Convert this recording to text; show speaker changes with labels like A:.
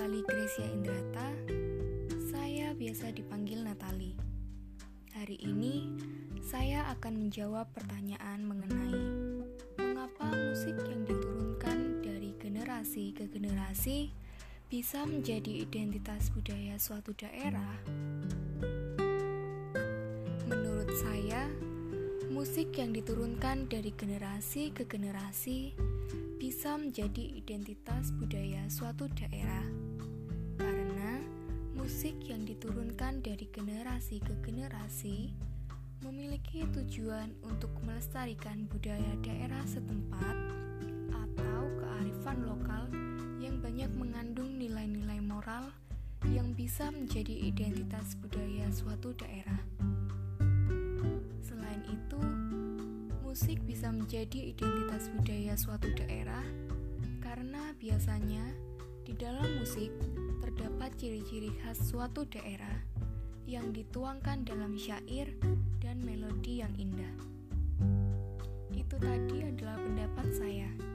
A: Natali Gracia Indrata, saya biasa dipanggil Natali. Hari ini, saya akan menjawab pertanyaan mengenai mengapa musik yang diturunkan dari generasi ke generasi bisa menjadi identitas budaya suatu daerah. Menurut saya, musik yang diturunkan dari generasi ke generasi bisa menjadi identitas budaya suatu daerah musik yang diturunkan dari generasi ke generasi memiliki tujuan untuk melestarikan budaya daerah setempat atau kearifan lokal yang banyak mengandung nilai-nilai moral yang bisa menjadi identitas budaya suatu daerah. Selain itu, musik bisa menjadi identitas budaya suatu daerah karena biasanya di dalam musik ciri-ciri khas suatu daerah yang dituangkan dalam syair dan melodi yang indah. Itu tadi adalah pendapat saya.